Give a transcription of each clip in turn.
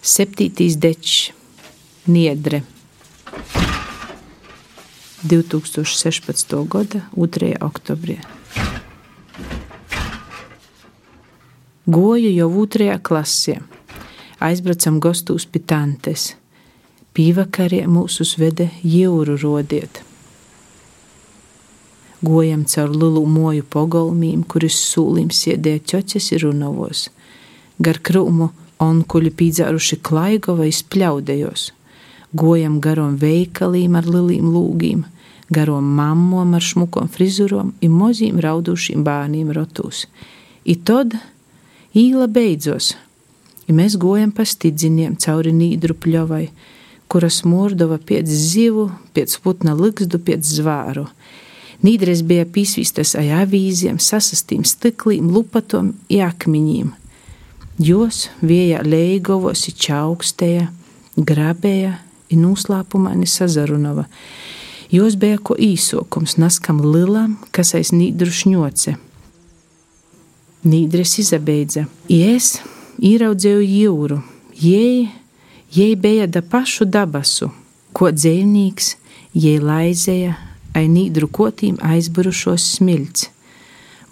Septītīs dečs, Niedre. 2016. gada 2. oktobrī. Goju jau otrajā klasē. Aizbraucam gostūs pie tantes. Pīvakarē mūsu svede jūru rodiet. Gojam caur lielu moju pogolmīm, kuris sūlim sēdēja ķoķes ir runavos. Gar krūmu onkuļi pīdzāruši klaigo vai spļaudējos. Gojam garom veikalīm ar lilīm lūgīm, garom mammom ar šmukom frizurom un mozīm raudušiem bērniem rotūs. I tad īla beidzos, ja mēs gojam pa stidziniem cauri nīdru pļovai, kuras mordova pēc zivu, pēc putna likstu, pēc zvāru. Nīdres bija pīsvistas ar avīziem, sasastīm stiklīm, lupatom, jākmiņiem. Jos vieja leigovos i čaukstēja, grabēja i noslēpumaini sazarunova. Jos bija ko īsokums, naskam lilam, kas aiz nīdru šņoce. Nīdres izabeidza. Es īraudzēju jūru, jei, jei bija da pašu dabasu, ko dzēvnīgs, jei laizēja, ai nīdru kotīm aizburušos smilts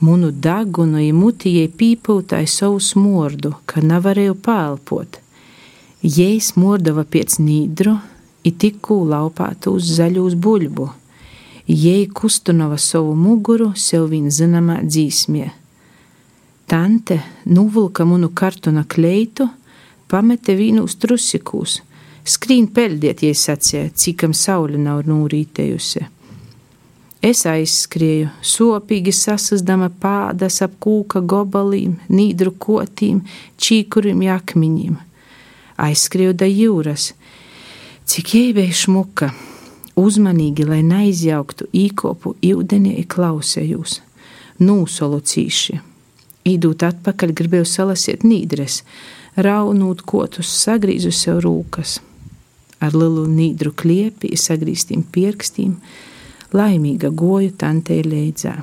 Munu dagunu i mutijai pīpūtāja savu smordu, ka nevarēju pālpot. Jei smordava pēc nīdru, i tikū laupātu uz zaļūs buļbu. Jei kustunova savu muguru sev vien zināmā dzīsmie. Tante nuvulka munu kartona kleitu, pamete vīnu uz trusikūs. Skrīn peldiet, jei sacīja, cikam saule nav nūrītējusi. Es aizskrēju, sopīgi sasasdama pādas ap kūka gobalīm, nīdru kotīm, čīkurim jakmiņiem. Aizskrēju da jūras, cik jēbēja šmuka, uzmanīgi, lai neizjauktu īkopu ūdenī klausējos, nūsolu cīši. Īdūt atpakaļ gribēju salasīt nīdres, raunūt kotus, sagrīzu sev rūkas. Ar lielu nīdru kliepi, sagrīstīm pirkstīm, laimīga goju tantei leidzā.